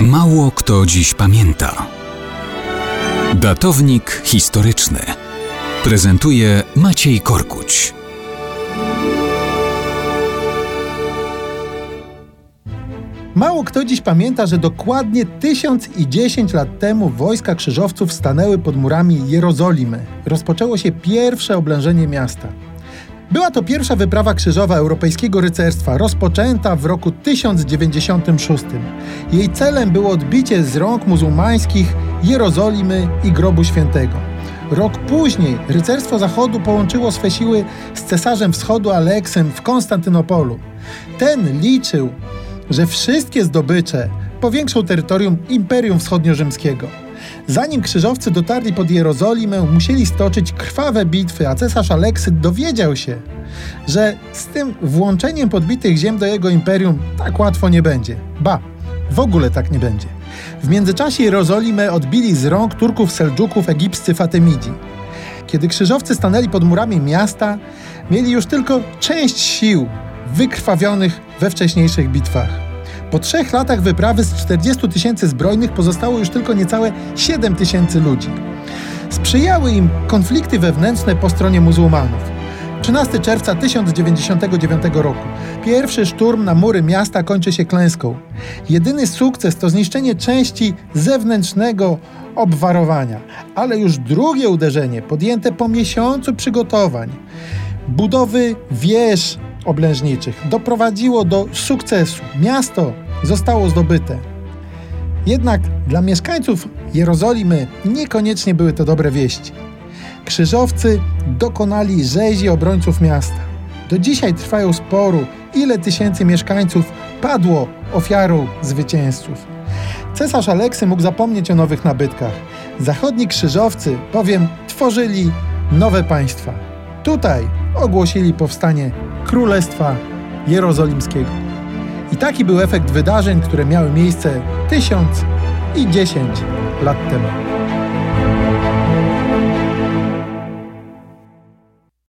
Mało kto dziś pamięta. Datownik historyczny prezentuje Maciej Korkuć. Mało kto dziś pamięta, że dokładnie 1010 lat temu wojska krzyżowców stanęły pod murami Jerozolimy. Rozpoczęło się pierwsze oblężenie miasta. Była to pierwsza wyprawa krzyżowa europejskiego rycerstwa, rozpoczęta w roku 1096. Jej celem było odbicie z rąk muzułmańskich Jerozolimy i Grobu Świętego. Rok później rycerstwo Zachodu połączyło swe siły z cesarzem Wschodu Aleksem w Konstantynopolu. Ten liczył, że wszystkie zdobycze powiększą terytorium Imperium Wschodnio-Rzymskiego. Zanim krzyżowcy dotarli pod Jerozolimę, musieli stoczyć krwawe bitwy, a cesarz Aleksy dowiedział się, że z tym włączeniem podbitych ziem do jego imperium tak łatwo nie będzie. Ba, w ogóle tak nie będzie. W międzyczasie Jerozolimę odbili z rąk Turków Seldżuków egipscy Fatemidzi. Kiedy krzyżowcy stanęli pod murami miasta, mieli już tylko część sił wykrwawionych we wcześniejszych bitwach. Po trzech latach wyprawy z 40 tysięcy zbrojnych pozostało już tylko niecałe 7 tysięcy ludzi. Sprzyjały im konflikty wewnętrzne po stronie muzułmanów. 13 czerwca 1099 roku. Pierwszy szturm na mury miasta kończy się klęską. Jedyny sukces to zniszczenie części zewnętrznego obwarowania, ale już drugie uderzenie, podjęte po miesiącu przygotowań, budowy wież oblężniczych doprowadziło do sukcesu. Miasto zostało zdobyte. Jednak dla mieszkańców Jerozolimy niekoniecznie były to dobre wieści. Krzyżowcy dokonali rzezi obrońców miasta. Do dzisiaj trwają sporu, ile tysięcy mieszkańców padło ofiarą zwycięzców. Cesarz Aleksy mógł zapomnieć o nowych nabytkach. Zachodni krzyżowcy bowiem tworzyli nowe państwa. Tutaj ogłosili powstanie Królestwa Jerozolimskiego. I taki był efekt wydarzeń, które miały miejsce tysiąc i dziesięć lat temu.